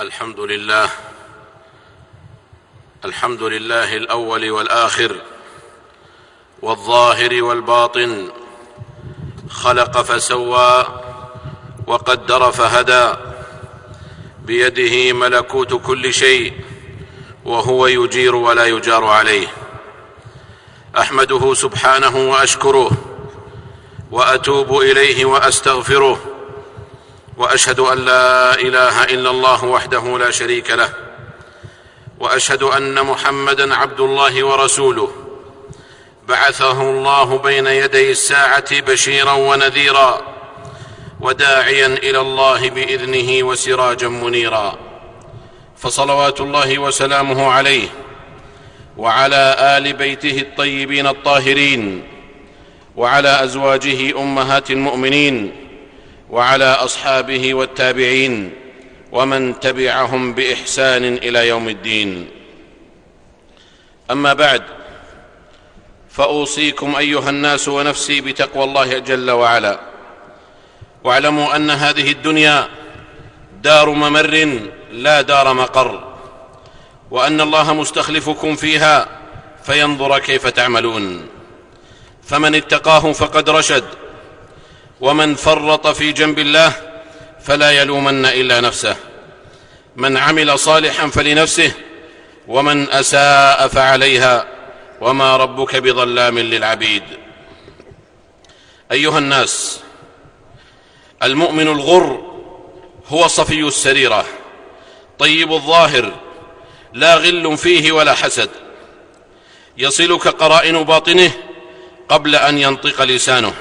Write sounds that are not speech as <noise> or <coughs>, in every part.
الحمد لله. الحمد لله الأول والآخر. والظاهر والباطن. خلق فسوى وقدر فهدى. بيده ملكوت كل شيء. وهو يجير ولا يجار عليه. أحمده سبحانه وأشكره. وأتوب إليه وأستغفره. وأشهد أن لا إله إلا الله وحده لا شريك له وأشهد أن محمدا عبد الله ورسوله. بعثه الله بين يدي الساعة بشيرا ونذيرا وداعيا إلى الله بإذنه وسراجا منيرا. فصلوات الله وسلامه عليه وعلى آل بيته الطيبين الطاهرين وعلى أزواجه أمهات المؤمنين وعلى أصحابه والتابعين ومن تبعهم بإحسان إلى يوم الدين. أما بعد فأوصيكم أيها الناس ونفسي بتقوى الله جل وعلا. واعلموا أن هذه الدنيا دار ممر لا دار مقر وأن الله مستخلفكم فيها فينظر كيف تعملون. فمن اتقاه فقد رشد ومن فرط في جنب الله فلا يلومن إلا نفسه. من عمل صالحا فلنفسه ومن أساء فعليها وما ربك بظلام للعبيد. أيها الناس المؤمن الغر هو صفي السريرة طيب الظاهر لا غل فيه ولا حسد. يصلك قرائن باطنه قبل أن ينطق لسانه.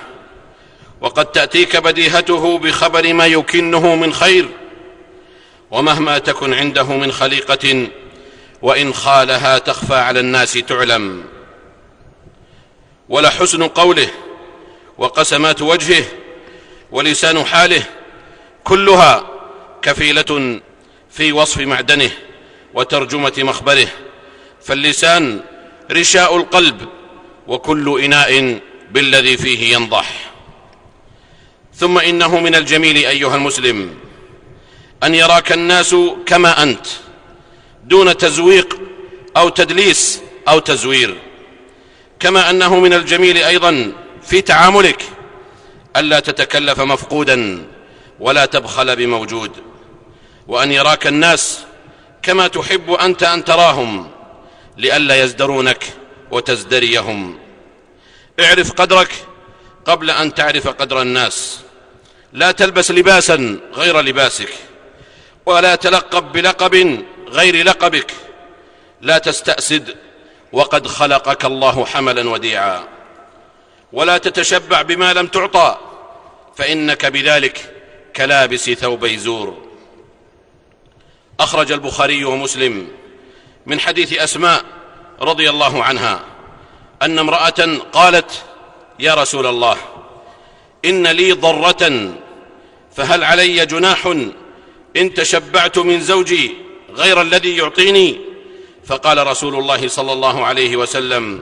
وقد تأتيك بديهته بخبر ما يكنه من خير ومهما تكن عنده من خليقة وإن خالها تخفى على الناس تعلم. ولحسن قوله وقسمات وجهه ولسان حاله كلها كفيلة في وصف معدنه وترجمة مخبره. فاللسان رشاء القلب وكل إناء بالذي فيه ينضح. ثم إنه من الجميل أيها المسلم أن يراك الناس كما أنت دون تزويق أو تدليس أو تزوير. كما أنه من الجميل أيضا في تعاملك ألا تتكلف مفقودا ولا تبخل بموجود. وأن يراك الناس كما تحب أنت أن تراهم لئلا يزدرونك وتزدريهم. اعرف قدرك قبل أن تعرف قدر الناس. لا تلبس لباسا غير لباسك ولا تلقب بلقب غير لقبك. لا تستأسد وقد خلقك الله حملا وديعا. ولا تتشبع بما لم تعطى فإنك بذلك كلابس ثوبي زور. أخرج البخاري ومسلم من حديث أسماء رضي الله عنها أن امرأة قالت يا رسول الله إن لي ضرة فهل علي جناح؟ إن تشبعت من زوجي غير الذي يعطيني؟ فقال رسول الله صلى الله عليه وسلم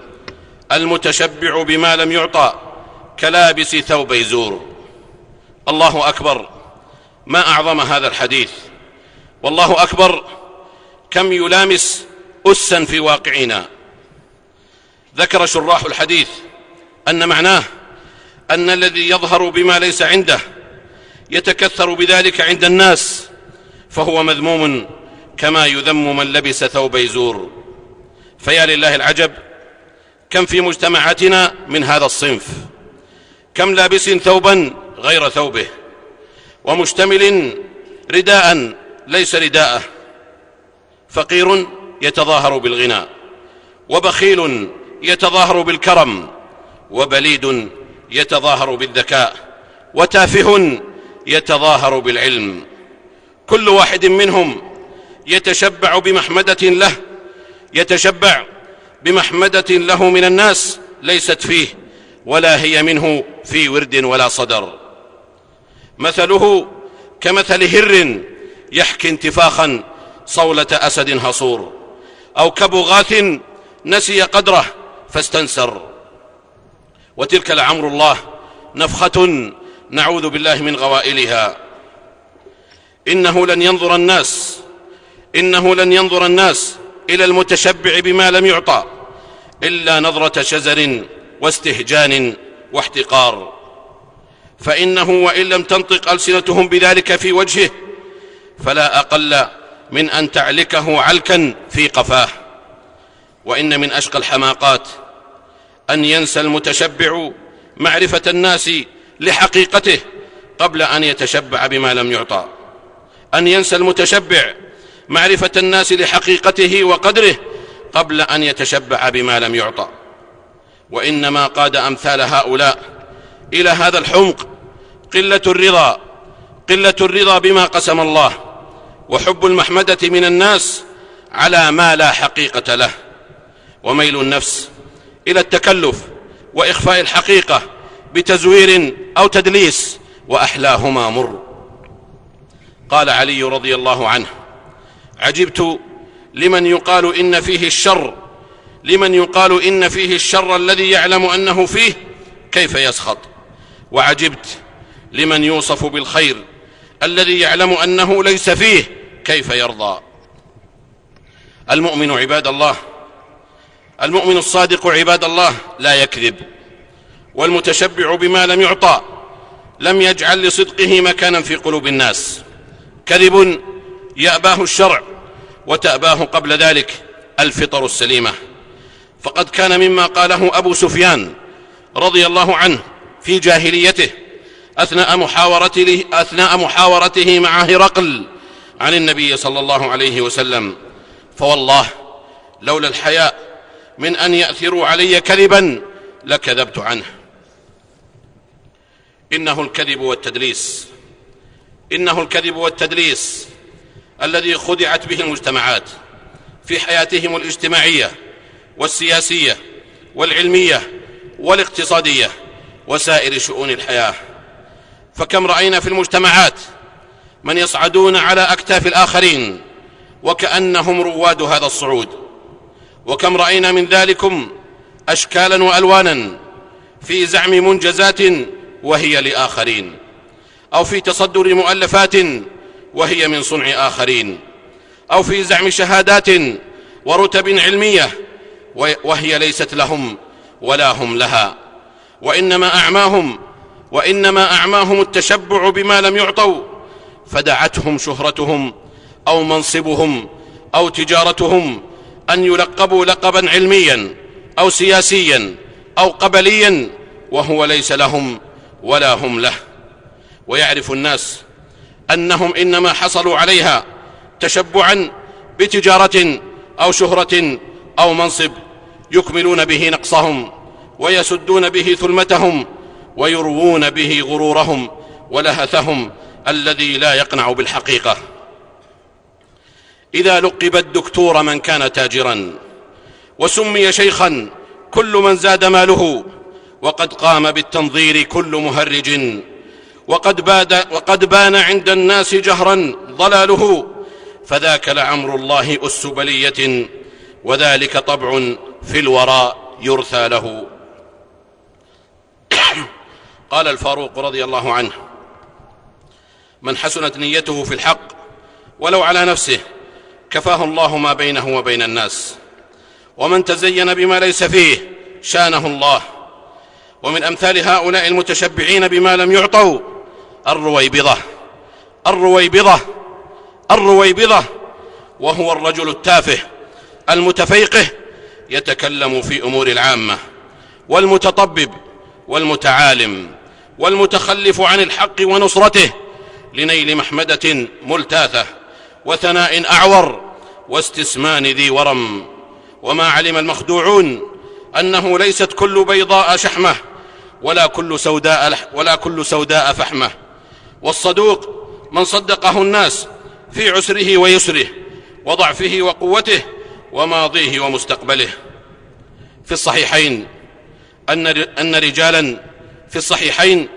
المتشبع بما لم يعطى كلابس ثوب زور. الله أكبر ما أعظم هذا الحديث. والله أكبر كم يلامس أسا في واقعنا. ذكر شراح الحديث أن معناه أن الذي يظهر بما ليس عنده يتكثر بذلك عند الناس فهو مذموم كما يذم من لبس ثوبي زور فيا لله العجب كم في مجتمعاتنا من هذا الصنف؟ كم لابس ثوبا غير ثوبه؟ ومشتمل رداء ليس رداءه. فقير يتظاهر بالغنى وبخيل يتظاهر بالكرم وبليد يتظاهر بالذكاء وتافه يتظاهر بالعلم. كل واحد منهم يتشبع بمحمدة له يتشبع بمحمدة له من الناس ليست فيه ولا هي منه في ورد ولا صدر. مثله كمثل هر يحكي انتفاخا صولة أسد هصور أو كبغاث نسي قدره فاستنسر. وتلك لعمر الله نفخة نعوذ بالله من غوائلها. إنه لن ينظر الناس إنه لن ينظر الناس إلى المتشبع بما لم يعطى إلا نظرة شزر واستهجان واحتقار. فإنه وإن لم تنطق ألسنتهم بذلك في وجهه فلا أقل من أن تعلكه علكا في قفاه. وإن من أشقى الحماقات أن ينسى المتشبع معرفة الناس لحقيقته قبل أن يتشبع بما لم يعطى. أن ينسى المتشبع معرفة الناس لحقيقته وقدره قبل أن يتشبع بما لم يعطى. وإنما قاد أمثال هؤلاء إلى هذا الحمق قلة الرضا قلة الرضا بما قسم الله وحب المحمدة من الناس على ما لا حقيقة له. وميل النفس إلى التكلف وإخفاء الحقيقة بتزوير أو تدليس وأحلاهما مر. قال علي رضي الله عنه عجبت لمن يقال إن فيه الشر لمن يقال إن فيه الشر الذي يعلم أنه فيه كيف يسخط. وعجبت لمن يوصف بالخير الذي يعلم أنه ليس فيه كيف يرضى. المؤمن عباد الله المؤمن الصادق عباد الله لا يكذب والمتشبع بما لم يعطى لم يجعل لصدقه مكانا في قلوب الناس. كذب يأباه الشرع وتأباه قبل ذلك الفطر السليمة. فقد كان مما قاله أبو سفيان رضي الله عنه في جاهليته أثناء محاورته, أثناء محاورته مع هرقل عن النبي صلى الله عليه وسلم. فوالله لولا الحياء من أن يأثروا علي كذبا لكذبت عنه. إنه الكذب والتدليس. إنه الكذب والتدليس الذي خدعت به المجتمعات في حياتهم الاجتماعية والسياسية والعلمية والاقتصادية وسائر شؤون الحياة. فكم رأينا في المجتمعات من يصعدون على أكتاف الآخرين وكأنهم رواد هذا الصعود. وكم رأينا من ذلكم اشكالا والوانا في زعم منجزات وهي لآخرين أو في تصدر مؤلفات وهي من صنع آخرين أو في زعم شهادات ورتب علمية وهي ليست لهم ولا هم لها وإنما أعماهم وإنما أعماهم التشبع بما لم يعطوا فدعتهم شهرتهم أو منصبهم أو تجارتهم أن يلقبوا لقبا علميا أو سياسيا أو قبليا وهو ليس لهم ولا هم له. ويعرف الناس أنهم إنما حصلوا عليها تشبعا بتجارة أو شهرة أو منصب يكملون به نقصهم ويسدون به ثلمتهم ويروون به غرورهم ولهثهم الذي لا يقنع بالحقيقة. إذا لقب الدكتور من كان تاجرا وسمي شيخا كل من زاد ماله وقد قام بالتنظير كل مهرج وقد, باد وقد بان عند الناس جهرا ضلاله فذاك لعمر الله أس بلية وذلك طبع في الوراء يرثى له. <coughs> قال الفاروق رضي الله عنه من حسنت نيته في الحق ولو على نفسه كفاه الله ما بينه وبين الناس. ومن تزين بما ليس فيه شانه الله. ومن أمثال هؤلاء المتشبعين بما لم يعطوا الرويبضة. الرويبضة. الرويبضة. وهو الرجل التافه المتفيقه يتكلم في أمور العامة. والمتطبب والمتعالم والمتخلف عن الحق ونصرته لنيل محمدة ملتاثة. وثناء أعور واستسمان ذي ورم. وما علم المخدوعون أنه ليست كل بيضاء شحمة ولا كل سوداء ولا كل سوداء فحمة. والصدوق من صدقه الناس في عسره ويسره وضعفه وقوته وماضيه ومستقبله. في الصحيحين أن رجالا في الصحيحين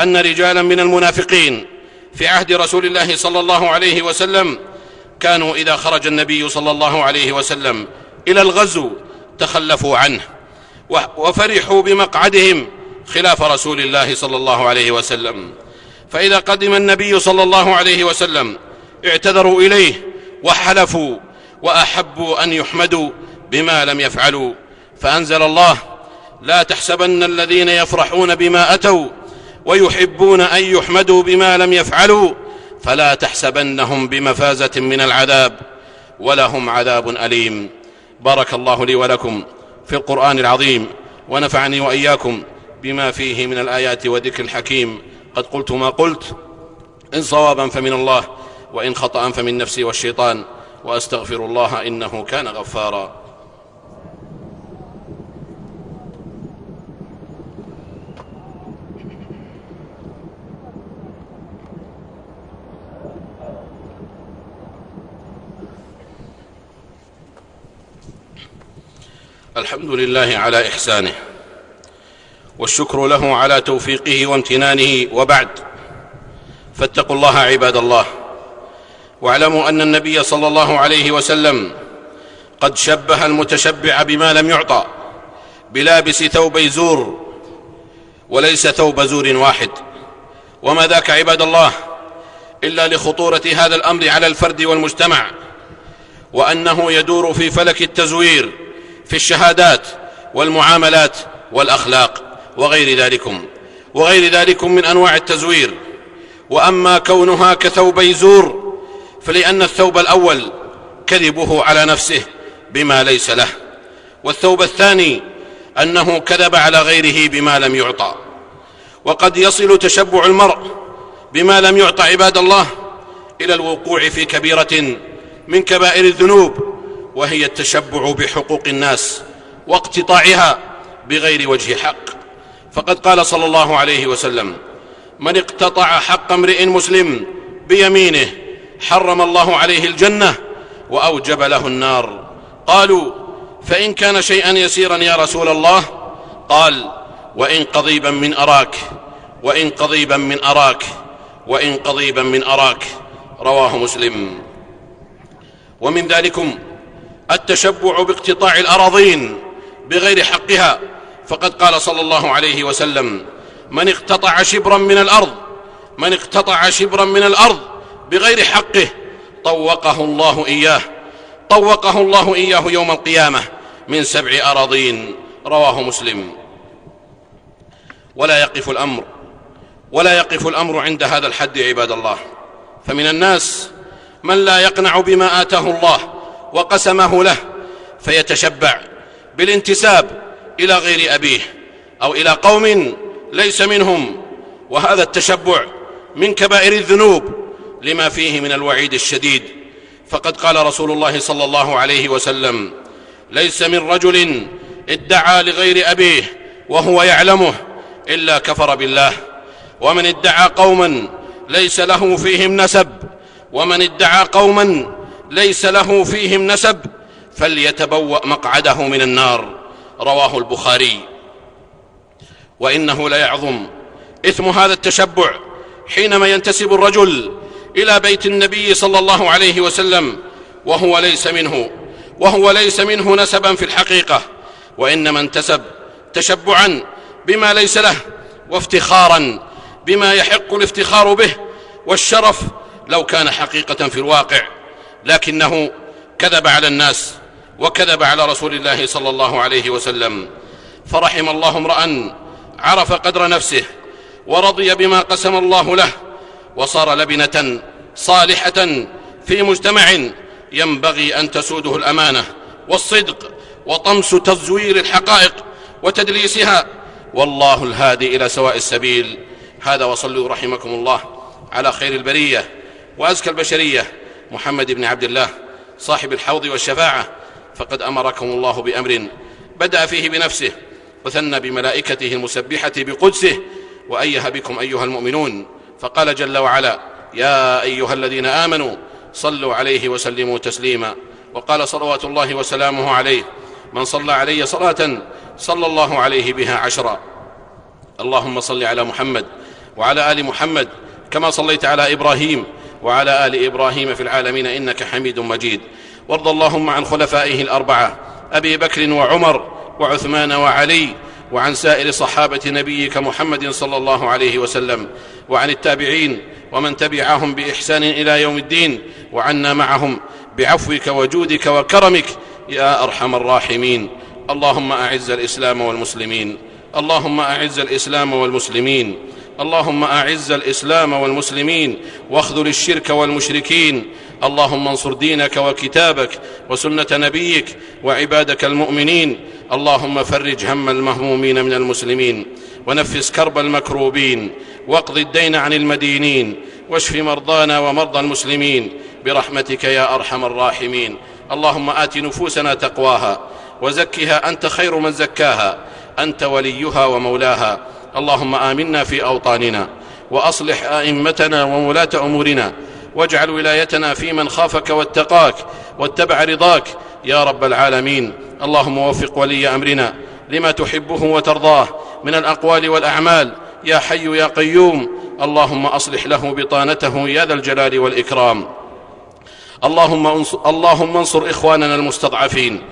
أن رجالا من المنافقين في عهد رسول الله صلى الله عليه وسلم كانوا إذا خرج النبي صلى الله عليه وسلم إلى الغزو تخلفوا عنه وفرحوا بمقعدهم خلاف رسول الله صلى الله عليه وسلم. فإذا قدم النبي صلى الله عليه وسلم اعتذروا إليه وحلفوا وأحبوا أن يحمدوا بما لم يفعلوا. فأنزل الله لا تحسبن الذين يفرحون بما أتوا ويحبون أن يحمدوا بما لم يفعلوا فلا تحسبنهم بمفازة من العذاب ولهم عذاب أليم. بارك الله لي ولكم في القرآن العظيم ونفعني وإياكم بما فيه من الآيات وذكر الحكيم. قد قلت ما قلت إن صوابا فمن الله وإن خطأ فمن نفسي والشيطان وأستغفر الله إنه كان غفارا. الحمد لله على إحسانه والشكر له على توفيقه وامتنانه وبعد فاتقوا الله عباد الله واعلموا أن النبي صلى الله عليه وسلم قد شبه المتشبع بما لم يعطى بلابس ثوبي زور وليس ثوب زور واحد وما ذاك عباد الله إلا لخطورة هذا الأمر على الفرد والمجتمع وأنه يدور في فلك التزوير في الشهادات والمعاملات والأخلاق وغير ذلكم وغير ذلكم من أنواع التزوير. وأما كونها كثوبي زور فلأن الثوب الأول كذبه على نفسه بما ليس له والثوب الثاني أنه كذب على غيره بما لم يعطى. وقد يصل تشبع المرء بما لم يعطى عباد الله إلى الوقوع في كبيرة من كبائر الذنوب وهي التشبع بحقوق الناس واقتطاعها بغير وجه حق. فقد قال صلى الله عليه وسلم من اقتطع حق امرئ مسلم بيمينه حرم الله عليه الجنة وأوجب له النار. قالوا فإن كان شيئا يسيرا يا رسول الله؟ قال وإن قضيبا من أراك وإن قضيبا من أراك وإن قضيبا من أراك. رواه مسلم. ومن ذلكم التشبع باقتطاع الأراضين بغير حقها. فقد قال صلى الله عليه وسلم من اقتطع شبرا من الأرض من اقتطع شبرا من الأرض بغير حقه طوقه الله إياه طوقه الله إياه يوم القيامة من سبع أراضين. رواه مسلم. ولا يقف الأمر ولا يقف الأمر عند هذا الحد عباد الله. فمن الناس من لا يقنع بما آتاه الله وقسمه له فيتشبع بالانتساب إلى غير أبيه أو إلى قوم ليس منهم. وهذا التشبع من كبائر الذنوب لما فيه من الوعيد الشديد. فقد قال رسول الله صلى الله عليه وسلم ليس من رجل ادعى لغير أبيه وهو يعلمه إلا كفر بالله. ومن ادعى قوما ليس له فيهم نسب. ومن ادعى قوما ليس له فيهم نسب فليتبوأ مقعده من النار. رواه البخاري. وإنه ليعظم إثم هذا التشبع حينما ينتسب الرجل إلى بيت النبي صلى الله عليه وسلم وهو ليس منه وهو ليس منه نسبا في الحقيقة. وإنما انتسب تشبعا بما ليس له وافتخارا بما يحق الافتخار به والشرف لو كان حقيقة في الواقع. لكنه كذب على الناس وكذب على رسول الله صلى الله عليه وسلم. فرحم الله امرأ عرف قدر نفسه ورضي بما قسم الله له وصار لبنة صالحة في مجتمع ينبغي أن تسوده الأمانة والصدق وطمس تزوير الحقائق وتدليسها. والله الهادي إلى سواء السبيل. هذا وصلوا رحمكم الله على خير البرية وأزكى البشرية. محمد بن عبد الله صاحب الحوض والشفاعة فقد أمركم الله بأمر بدأ فيه بنفسه وثنى بملائكته المسبحة بقدسه وايه بكم أيها المؤمنون فقال جل وعلا يا أيها الذين آمنوا صلوا عليه وسلموا تسليما. وقال صلوات الله وسلامه عليه من صلى علي صلاة صلى الله عليه بها عشرا. اللهم صل على محمد وعلى آل محمد كما صليت على إبراهيم وعلى آل إبراهيم في العالمين إنك حميد مجيد. وارض اللهم عن خلفائه الأربعة أبي بكر وعمر وعثمان وعلي وعن سائر صحابة نبيك محمد صلى الله عليه وسلم وعن التابعين ومن تبعهم بإحسان إلى يوم الدين وعنا معهم بعفوك وجودك وكرمك يا أرحم الراحمين. اللهم أعز الإسلام والمسلمين. اللهم أعز الإسلام والمسلمين. اللهم أعز الإسلام والمسلمين واخذل الشرك والمشركين. اللهم انصر دينك وكتابك وسنة نبيك وعبادك المؤمنين. اللهم فرج هم المهمومين من المسلمين. ونفس كرب المكروبين. واقض الدين عن المدينين. واشف مرضانا ومرضى المسلمين. برحمتك يا أرحم الراحمين. اللهم آت نفوسنا تقواها. وزكها أنت خير من زكاها. أنت وليها ومولاها. اللهم آمنا في أوطاننا وأصلح أئمتنا وولاة أمورنا واجعل ولايتنا في من خافك واتقاك واتبع رضاك. يا رب العالمين اللهم وفق ولي أمرنا لما تحبه وترضاه من الأقوال والأعمال. يا حي يا قيوم اللهم أصلح له بطانته يا ذا الجلال والإكرام. اللهم انصر, اللهم انصر إخواننا المستضعفين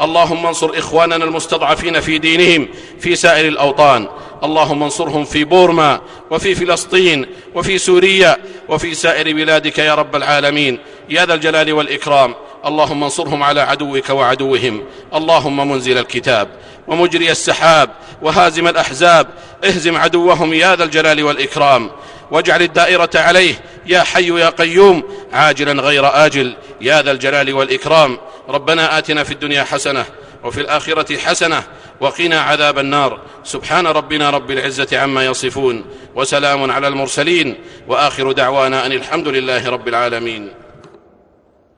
اللهم انصر إخواننا المستضعفين في دينهم في سائر الأوطان. اللهم انصرهم في بورما وفي فلسطين وفي سوريا وفي سائر بلادك يا رب العالمين. يا ذا الجلال والإكرام اللهم انصرهم على عدوك وعدوهم. اللهم منزل الكتاب ومجري السحاب وهازم الأحزاب. اهزم عدوهم يا ذا الجلال والإكرام. واجعل الدائرة عليه يا حي يا قيوم عاجلا غير آجل. يا ذا الجلال والإكرام ربنا آتنا في الدنيا حسنة وفي الآخرة حسنة وقنا عذاب النار. سبحان ربنا رب العزة عما يصفون وسلام على المرسلين وآخر دعوانا أن الحمد لله رب العالمين.